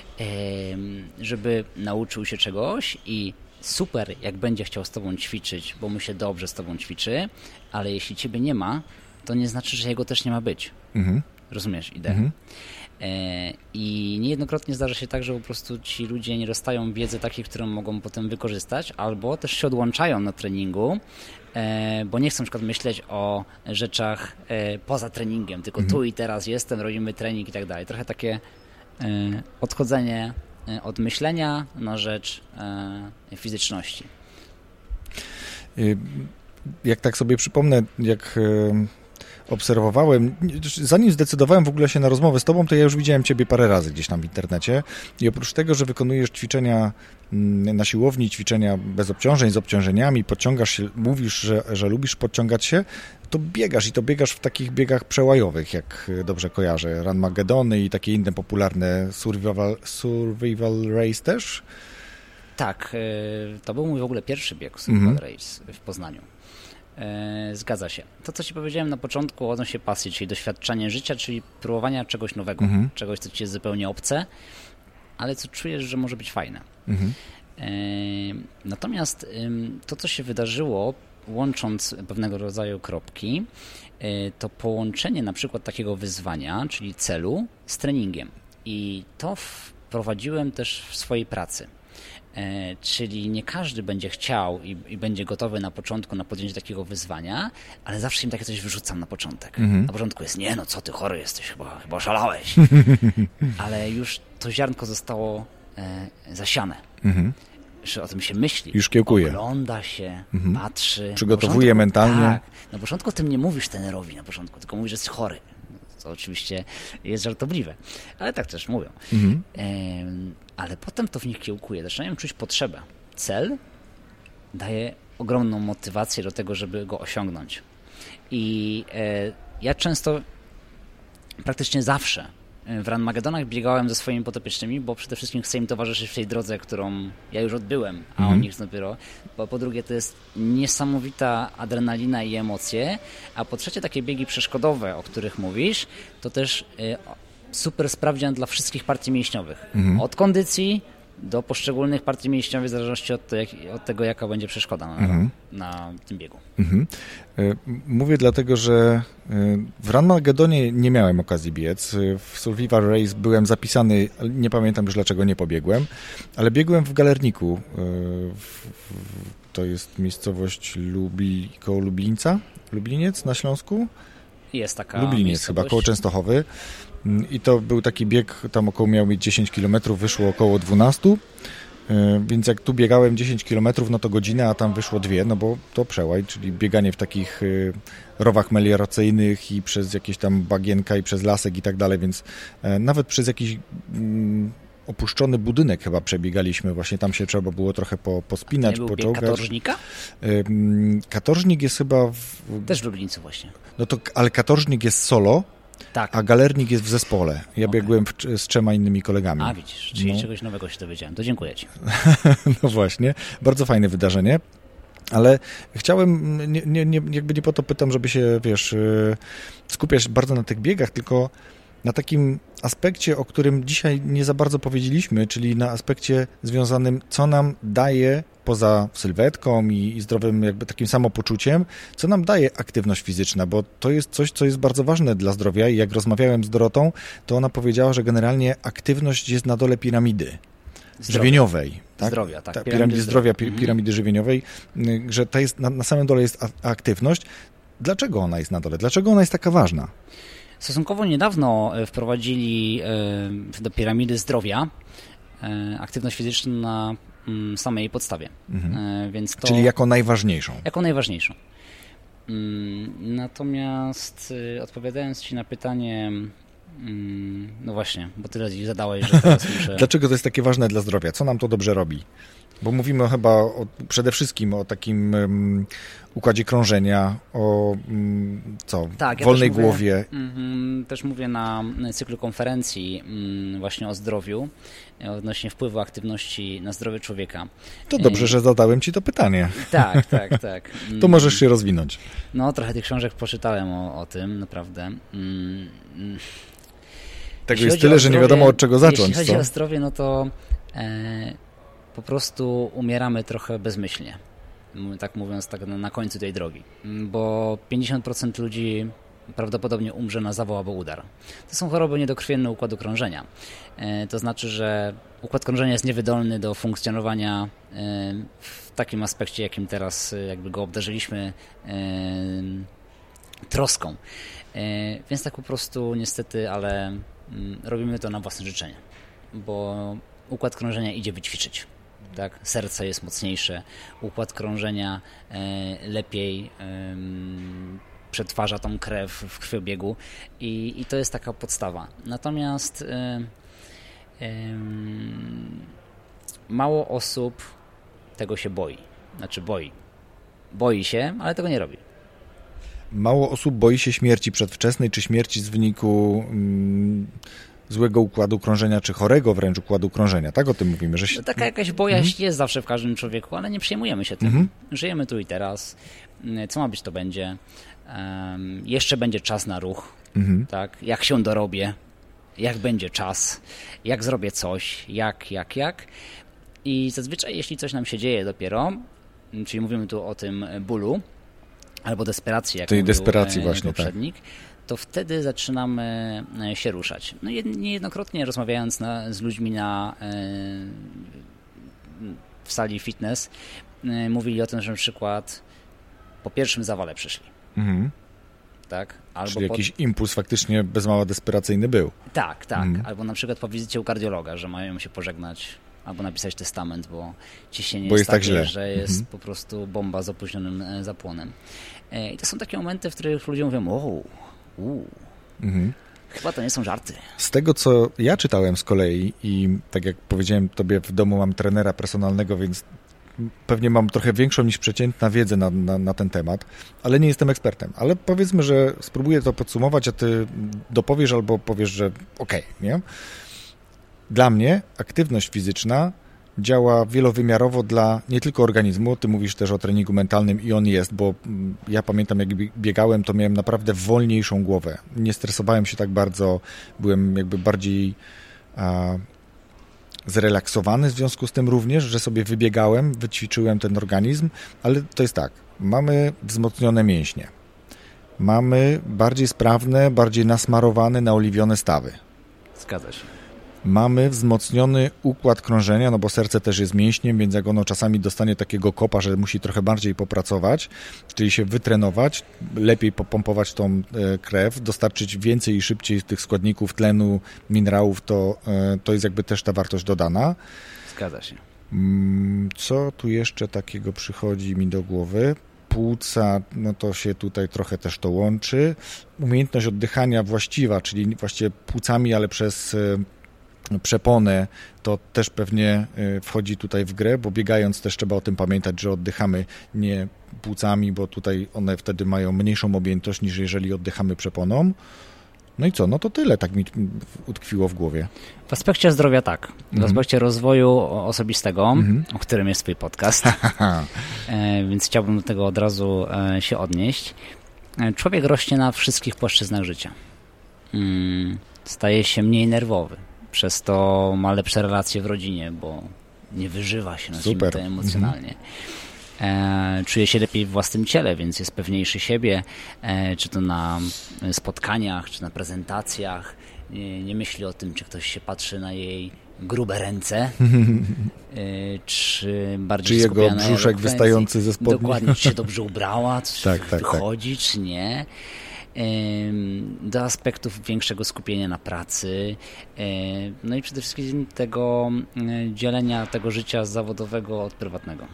żeby nauczył się czegoś i super, jak będzie chciał z tobą ćwiczyć, bo mu się dobrze z tobą ćwiczy, ale jeśli ciebie nie ma, to nie znaczy, że jego też nie ma być. Mhm. Rozumiesz ideę? Mhm. E, I niejednokrotnie zdarza się tak, że po prostu ci ludzie nie dostają wiedzy takiej, którą mogą potem wykorzystać, albo też się odłączają na treningu, e, bo nie chcą na przykład myśleć o rzeczach e, poza treningiem, tylko mhm. tu i teraz jestem, robimy trening i tak dalej. Trochę takie odchodzenie e, od myślenia na rzecz e, fizyczności. Jak tak sobie przypomnę, jak obserwowałem, zanim zdecydowałem w ogóle się na rozmowę z tobą, to ja już widziałem ciebie parę razy gdzieś tam w internecie i oprócz tego, że wykonujesz ćwiczenia mm, na siłowni, ćwiczenia bez obciążeń, z obciążeniami, podciągasz się, mówisz, że, że lubisz podciągać się, to biegasz i to biegasz w takich biegach przełajowych, jak dobrze kojarzę, Run Magedony i takie inne popularne survival, survival race też? Tak, e, to był mój w ogóle pierwszy bieg survival mhm. race w Poznaniu. E, zgadza się. To, co Ci powiedziałem na początku odnośnie pasji, czyli doświadczanie życia, czyli próbowania czegoś nowego, mhm. czegoś, co Ci jest zupełnie obce, ale co czujesz, że może być fajne. Mhm. E, natomiast to, co się wydarzyło, łącząc pewnego rodzaju kropki, e, to połączenie na przykład takiego wyzwania, czyli celu, z treningiem. I to wprowadziłem też w swojej pracy. E, czyli nie każdy będzie chciał i, i, będzie gotowy na początku na podjęcie takiego wyzwania, ale zawsze im takie coś wyrzucam na początek. Mhm. Na początku jest, nie no co ty chory jesteś, chyba, chyba szalałeś. ale już to ziarnko zostało e, zasiane. Mhm. Że o tym się myśli. Już kiełkuje. Ogląda się, mhm. patrzy. Przygotowuje mentalnie. Tak. Na początku o tym nie mówisz tenerowi na początku, tylko mówisz, że jest chory. Co oczywiście jest żartobliwe, ale tak też mówią. Mhm. Ale potem to w nich kiełkuje, zaczynają czuć potrzebę. Cel daje ogromną motywację do tego, żeby go osiągnąć. I e, ja często, praktycznie zawsze w Ranmagedonach biegałem ze swoimi potopiecznymi, bo przede wszystkim chcę im towarzyszyć w tej drodze, którą ja już odbyłem, a mhm. o nich dopiero. Bo po drugie to jest niesamowita adrenalina i emocje, a po trzecie takie biegi przeszkodowe, o których mówisz, to też e, super sprawdzian dla wszystkich partii mięśniowych. Mhm. Od kondycji do poszczególnych partii mięśniowych, w zależności od, od tego, jaka będzie przeszkoda na, mhm. na tym biegu. Mhm. E, mówię dlatego, że e, w Ranmagedonie nie miałem okazji biec. W Survival Race byłem zapisany, nie pamiętam już dlaczego nie pobiegłem, ale biegłem w Galerniku. E, to jest miejscowość Lubi, koło Lublińca, Lubliniec na Śląsku. Jest taka Lublinie jest chyba, koło Częstochowy. Mm, I to był taki bieg, tam około miał mieć 10 km, wyszło około 12. E, więc jak tu biegałem 10 km, no to godzinę, a tam wyszło dwie, no bo to przełaj, czyli bieganie w takich e, rowach melioracyjnych i przez jakieś tam bagienka i przez lasek i tak dalej, więc e, nawet przez jakiś mm, opuszczony budynek chyba przebiegaliśmy, właśnie tam się trzeba było trochę po, pospinać, nie poczołgać. katorżnika? Katorżnik jest chyba... W... Też w Lublińcu właśnie. No to, ale katorżnik jest solo, tak. A galernik jest w zespole. Ja okay. biegłem w, z trzema innymi kolegami. A widzisz, czyli no. czegoś nowego się dowiedziałem. To dziękuję Ci. no właśnie, bardzo fajne wydarzenie. Ale chciałem, nie, nie, nie, jakby nie po to pytam, żeby się, wiesz, y, skupiać bardzo na tych biegach, tylko na takim aspekcie, o którym dzisiaj nie za bardzo powiedzieliśmy, czyli na aspekcie związanym, co nam daje poza sylwetką i, i, zdrowym jakby takim samopoczuciem, co nam daje aktywność fizyczna, bo to jest coś, co jest bardzo ważne dla zdrowia i jak rozmawiałem z Dorotą, to ona powiedziała, że generalnie aktywność jest na dole piramidy. Zdrowia. Żywieniowej. Tak? Zdrowia, tak. tak piramidy zdrowia, zdrowia mhm. piramidy żywieniowej, że to jest, na, na samym dole jest aktywność. Dlaczego ona jest na dole? Dlaczego ona jest taka ważna? Stosunkowo niedawno e, wprowadzili e, do piramidy zdrowia e, aktywność fizyczną na mm, samej podstawie. Mhm. Więc to, Czyli jako najważniejszą. Jako najważniejszą. Mm, natomiast odpowiadając Ci na pytanie, mm, no właśnie, bo tyle zadałeś, że teraz muszę... Dlaczego to jest takie ważne dla zdrowia? Co nam to dobrze robi? Bo mówimy chyba o, przede wszystkim o takim um, układzie krążenia, o um, co, tak, ja wolnej też głowie. mm, też mówię na cyklu konferencji mm, właśnie o zdrowiu, odnośnie wpływu aktywności na zdrowie człowieka. To dobrze, że zadałem Ci to pytanie. Tak, tak, tak. to możesz się rozwinąć. No, trochę tych książek poczytałem o, o tym, naprawdę. Mm, Tego jest tyle, zdrowie, że nie wiadomo od czego zacząć. Jeśli chodzi co? o zdrowie, no to... E, po prostu umieramy trochę bezmyślnie. Tak mówiąc, tak na końcu tej drogi. Bo 50% ludzi prawdopodobnie umrze na zawał albo udar. To są choroby niedokrwienne układu krążenia. E, to znaczy, że układ krążenia jest niewydolny do funkcjonowania e, w takim aspekcie, jakim teraz e, jakby go obdarzyliśmy troską. Więc tak po prostu niestety, ale mm, robimy to na własne życzenie, bo układ krążenia idzie wyćwiczyć tak? serce jest mocniejsze, układ krążenia e, lepiej przetwarza tą krew w krwiobiegu i, i to jest taka podstawa. Natomiast e, mało osób tego się boi. Znaczy boi. Boi się, ale tego nie robi. Mało osób boi się śmierci przedwczesnej czy śmierci z wyniku mm, złego układu krążenia, czy chorego wręcz układu krążenia. Tak o tym mówimy. Że się... no, taka jakaś bojaźń mhm. jest zawsze w każdym człowieku, ale nie przejmujemy się tym. Mhm. Żyjemy tu i teraz. Co ma być, to będzie. Um, jeszcze będzie czas na ruch. Mhm. Tak? Jak się dorobię, jak będzie czas, jak zrobię coś, jak, jak, jak. I zazwyczaj, jeśli coś nam się dzieje dopiero, czyli mówimy tu o tym bólu, albo desperacji, jak Tej desperacji e, właśnie, tak. poprzednik, tak to wtedy zaczynamy e, się ruszać. No niejednokrotnie rozmawiając na, z ludźmi na, e, w sali fitness, e, mówili o tym, że na przykład po pierwszym zawale przyszli. Mhm. Tak? Albo Czyli jakiś impuls faktycznie bez mała desperacyjny był. Tak, tak. Mhm. Albo na przykład po wizycie u kardiologa, że mają się pożegnać albo napisać testament, bo ciśnienie bo jest, jest tak takie, że jest mhm. po prostu bomba z opóźnionym zapłonem. I to są takie momenty, w których ludzie mówią, o, Uuu. Mhm. Chyba to nie są żarty. Z tego, co ja czytałem z kolei i tak jak powiedziałem tobie, w domu mam trenera personalnego, więc pewnie mam trochę większą niż przeciętna wiedzę na, na, na, ten temat, ale nie jestem ekspertem. Ale powiedzmy, że spróbuję to podsumować, a ty dopowiesz albo powiesz, że okej, okay, nie? Dla mnie aktywność fizyczna działa wielowymiarowo dla nie tylko organizmu, ty mówisz też o treningu mentalnym i on jest, bo mm, ja pamiętam jak biegałem, to miałem naprawdę wolniejszą głowę. Nie stresowałem się tak bardzo, byłem jakby bardziej a, zrelaksowany w związku z tym również, że sobie wybiegałem, wyćwiczyłem ten organizm, ale to jest tak, mamy wzmocnione mięśnie, mamy bardziej sprawne, bardziej nasmarowane, naoliwione stawy. Zgadza się. Mamy wzmocniony układ krążenia, no bo serce też jest mięśniem, więc jak ono czasami dostanie takiego kopa, że musi trochę bardziej popracować, czyli się wytrenować, lepiej popompować tą e, krew, dostarczyć więcej i szybciej tych składników tlenu, minerałów, to, e, to jest jakby też ta wartość dodana. Zgadza się. Mm, co tu jeszcze takiego przychodzi mi do głowy? Płuca, no to się tutaj trochę też to łączy. Umiejętność oddychania właściwa, czyli właściwie płucami, ale przez e, przeponę, to też pewnie e, wchodzi tutaj w grę, bo biegając też trzeba o tym pamiętać, że oddychamy nie płucami, bo tutaj one wtedy mają mniejszą objętość niż jeżeli oddychamy przeponą. No i co? No to tyle tak mi utkwiło w głowie. W aspekcie zdrowia tak. W mhm. aspekcie rozwoju osobistego, mhm. o którym jest twój podcast, e, więc chciałbym do tego od razu e, się odnieść. E, człowiek rośnie na wszystkich płaszczyznach życia. Mm, staje się mniej nerwowy. Przez to ma lepsze relacje w rodzinie, bo nie wyżywa się, nazwijmy to emocjonalnie. Mhm e, czuje się lepiej w własnym ciele, więc jest pewniejszy siebie, e, czy to na spotkaniach, czy na prezentacjach. Nie, nie, myśli o tym, czy ktoś się patrzy na jej grube ręce, e, czy bardziej Czy jego brzuszek wystający ze spodni. Dokładnie, czy się dobrze ubrała, czy tak, tak, wychodzi, tak. czy nie do aspektów większego skupienia na pracy, no i przede wszystkim tego dzielenia tego życia zawodowego od prywatnego.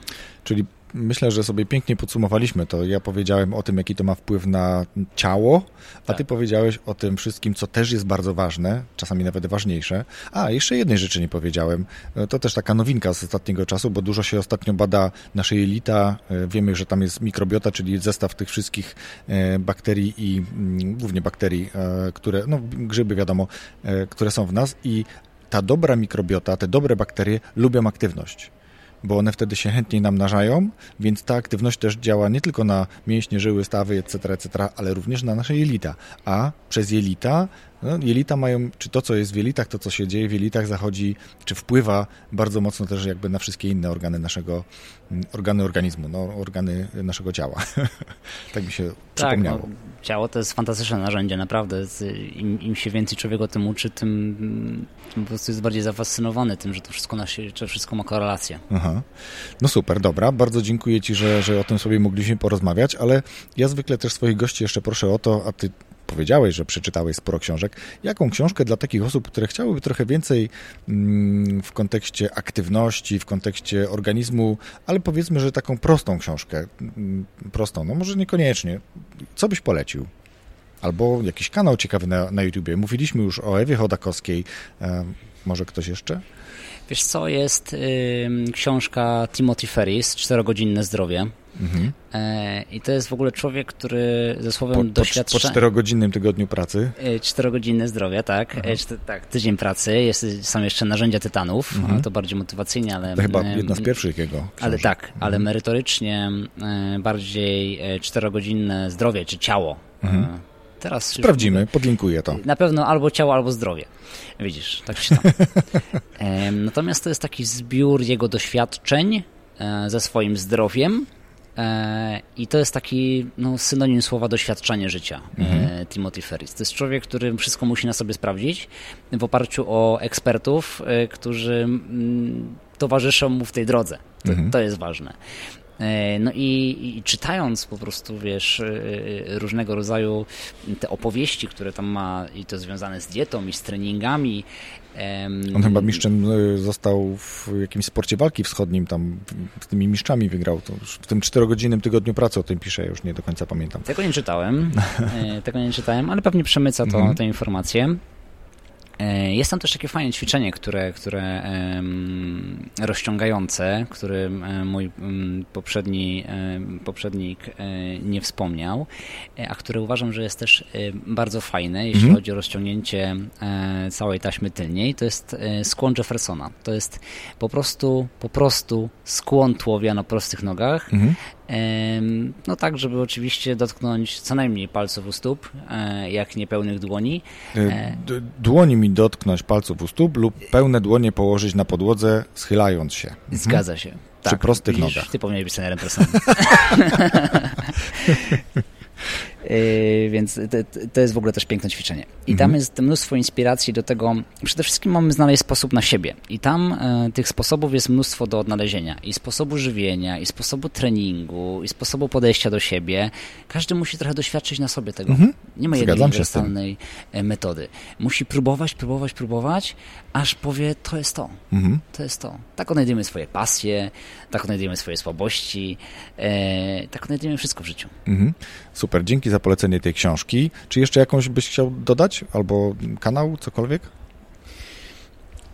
Czyli myślę, że sobie pięknie podsumowaliśmy to. Ja powiedziałem o tym, jaki to ma wpływ na ciało, a tak. ty powiedziałeś o tym wszystkim, co też jest bardzo ważne, czasami nawet ważniejsze. A, jeszcze jednej rzeczy nie powiedziałem. E, to też taka nowinka z ostatniego czasu, bo dużo się ostatnio bada nasze jelita. E, wiemy, że tam jest mikrobiota, czyli zestaw tych wszystkich e, bakterii i mm, głównie bakterii, które, no grzyby wiadomo, które są w nas i ta dobra mikrobiota, te dobre bakterie lubią aktywność bo one wtedy się chętniej namnażają, więc ta aktywność też działa nie tylko na mięśnie, żyły, stawy, etc., etc., ale również na nasze jelita. A przez jelita no, jelita mają, czy to, co jest w jelitach, to, co się dzieje w jelitach, zachodzi, czy wpływa bardzo mocno też jakby na wszystkie inne organy naszego, mm, organy organizmu, no, organy naszego ciała. tak mi się tak, przypomniało. No, ciało to jest fantastyczne narzędzie, naprawdę. Im, Im, się więcej człowiek o tym uczy, tym, tym, po prostu jest bardziej zafascynowany tym, że to wszystko, że wszystko ma korelację. Aha. No super, dobra. Bardzo dziękuję Ci, że, że o tym sobie mogliśmy porozmawiać, ale ja zwykle też swoich gości jeszcze proszę o to, a Ty powiedziałeś, że przeczytałeś sporo książek. Jaką książkę dla takich osób, które chciałyby trochę więcej mm, w kontekście aktywności, w kontekście organizmu, ale powiedzmy, że taką prostą książkę, mm, prostą, no może niekoniecznie. Co byś polecił? Albo jakiś kanał ciekawy na, na YouTubie. Mówiliśmy już o Ewie Chodakowskiej. E, może ktoś jeszcze? Wiesz co, jest y, książka Timothy Ferris, Czterogodzinne zdrowie. Mhm. E, I to jest w ogóle człowiek, który ze słowem doświadczenia... Po czterogodzinnym tygodniu pracy? E, czterogodzinne zdrowie, tak. Mhm. E, tak, tydzień pracy. Jest, są jeszcze narzędzia tytanów. Mhm. To bardziej motywacyjnie, ale... To chyba jedna z pierwszych jego książek. Ale tak, mhm. ale merytorycznie bardziej czterogodzinne zdrowie, czy ciało. Mhm. Teraz Sprawdzimy, podlinkuję to. Na pewno albo ciało, albo zdrowie. Widzisz, tak się tam. Natomiast to jest taki zbiór jego doświadczeń ze swoim zdrowiem, E, I to jest taki no, synonim słowa doświadczenie życia mhm. E, Timothy Ferris. To jest człowiek, który wszystko musi na sobie sprawdzić w oparciu o ekspertów, e, którzy mm, towarzyszą mu w tej drodze. To, mhm. to jest ważne. No i, i, czytając po prostu, wiesz, różnego rodzaju te opowieści, które tam ma i to związane z dietą i z treningami, on chyba mistrzem e, został w jakimś sporcie walki wschodnim, tam z tymi mistrzami wygrał. To w tym czterogodzinnym tygodniu pracy o tym pisze, już nie do końca pamiętam. Tego nie czytałem, e, tego nie czytałem, ale pewnie przemyca to, -hmm. tę informację. E, jest tam też takie fajne ćwiczenie, które, które rozciągające, którym e, mój poprzedni, poprzednik nie wspomniał, a które uważam, że jest też bardzo fajne, jeśli mhm. chodzi o rozciągnięcie całej taśmy tylniej. To jest skłon Jeffersona. To jest po prostu, po prostu skłon tułowia na prostych nogach. Mhm. No tak, żeby oczywiście dotknąć co najmniej palców u stóp, e, jak niepełnych dłoni. E, e, dłoni mi dotknąć palców u stóp lub pełne dłonie położyć na podłodze, schylając się. Mhm. Zgadza się. Przy tak, prostych widzisz, nogach. Ty powinieneś być trenerem personalnym. Yy, więc to, to, jest w ogóle też piękne ćwiczenie. I tam mhm. jest mnóstwo inspiracji do tego. Przede wszystkim mamy znaleźć sposób na siebie. I tam e, tych sposobów jest mnóstwo do odnalezienia. I sposobu żywienia, i sposobu treningu, i sposobu podejścia do siebie. Każdy musi trochę doświadczyć na sobie tego. Mhm. Nie ma jednej uniwersalnej e, metody. Musi próbować, próbować, próbować, aż powie, to jest to. Mhm. To jest to. Tak odnajdujemy swoje pasje, tak odnajdujemy swoje słabości, e, tak odnajdujemy wszystko w życiu. Mhm. Super, dzięki za polecenie tej książki. Czy jeszcze jakąś byś chciał dodać? Albo kanał, cokolwiek?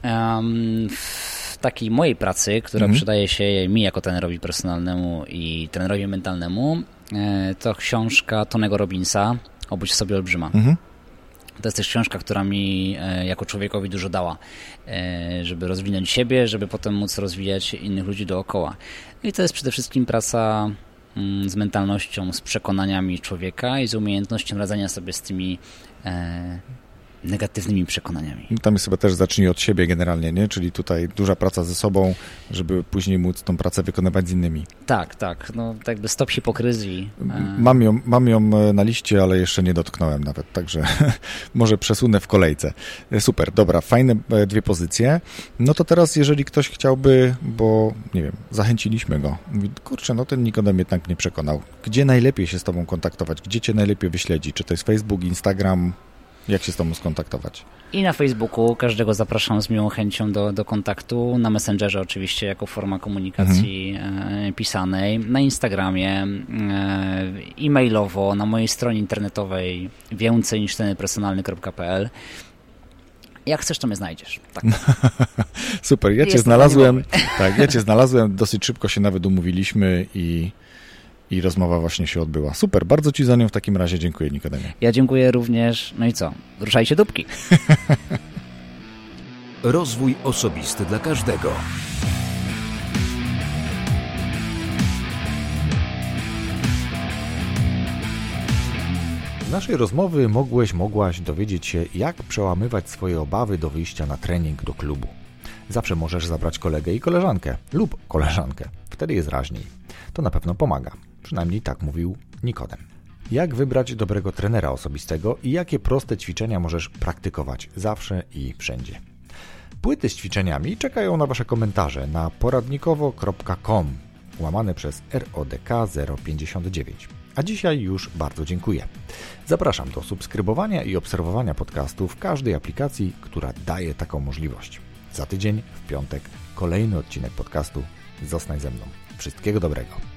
Um, w takiej mojej pracy, która mhm. przydaje się mi jako trenerowi personalnemu i trenerowi mentalnemu, e, to książka Tonego Robinsa Obudź sobie olbrzyma. Mhm. To jest też książka, która mi e, jako człowiekowi dużo dała, e, żeby rozwinąć siebie, żeby potem móc rozwijać innych ludzi dookoła. I to jest przede wszystkim praca mm, z mentalnością, z przekonaniami człowieka i z umiejętnością radzenia sobie z tymi e, negatywnymi przekonaniami. No tam jest chyba też zacznij od siebie generalnie, nie? Czyli tutaj duża praca ze sobą, żeby później móc tą pracę wykonywać z innymi. Tak, tak. No tak jakby stop hipokryzji. Mam ją, mam ją e, na liście, ale jeszcze nie dotknąłem nawet, także może przesunę w kolejce. E, super, dobra, fajne e, dwie pozycje. No to teraz, jeżeli ktoś chciałby, bo nie wiem, zachęciliśmy go. Mówi, kurczę, no ten Nikodem jednak mnie przekonał. Gdzie najlepiej się z tobą kontaktować? Gdzie cię najlepiej wyśledzi? Czy to jest Facebook, Instagram, jak się z Tobą skontaktować? I na Facebooku każdego zapraszam z miłą chęcią do, do kontaktu. Na Messengerze oczywiście jako forma komunikacji mhm. E, pisanej. Na Instagramie, e, e-mailowo, na mojej stronie internetowej więcej niż personalny.pl. Jak chcesz, to mnie znajdziesz. Tak. Super, ja cię znalazłem. Tak, ja cię znalazłem, dosyć szybko się nawet umówiliśmy i i rozmowa właśnie się odbyła. Super, bardzo Ci za nią w takim razie dziękuję, Nikodemie. Ja dziękuję również. No i co? Ruszajcie dupki. Rozwój osobisty dla każdego. Z naszej rozmowy mogłeś, mogłaś dowiedzieć się, jak przełamywać swoje obawy do wyjścia na trening do klubu. Zawsze możesz zabrać kolegę i koleżankę lub koleżankę. Wtedy jest raźniej. To na pewno pomaga. Przynajmniej tak mówił Nikodem. Jak wybrać dobrego trenera osobistego i jakie proste ćwiczenia możesz praktykować zawsze i wszędzie. Płyty z ćwiczeniami czekają na Wasze komentarze na poradnikowo.com łamane przez RODK 059. A dzisiaj już bardzo dziękuję. Zapraszam do subskrybowania i obserwowania podcastu w każdej aplikacji, która daje taką możliwość. Za tydzień, w piątek, kolejny odcinek podcastu. Zostań ze mną. Wszystkiego dobrego.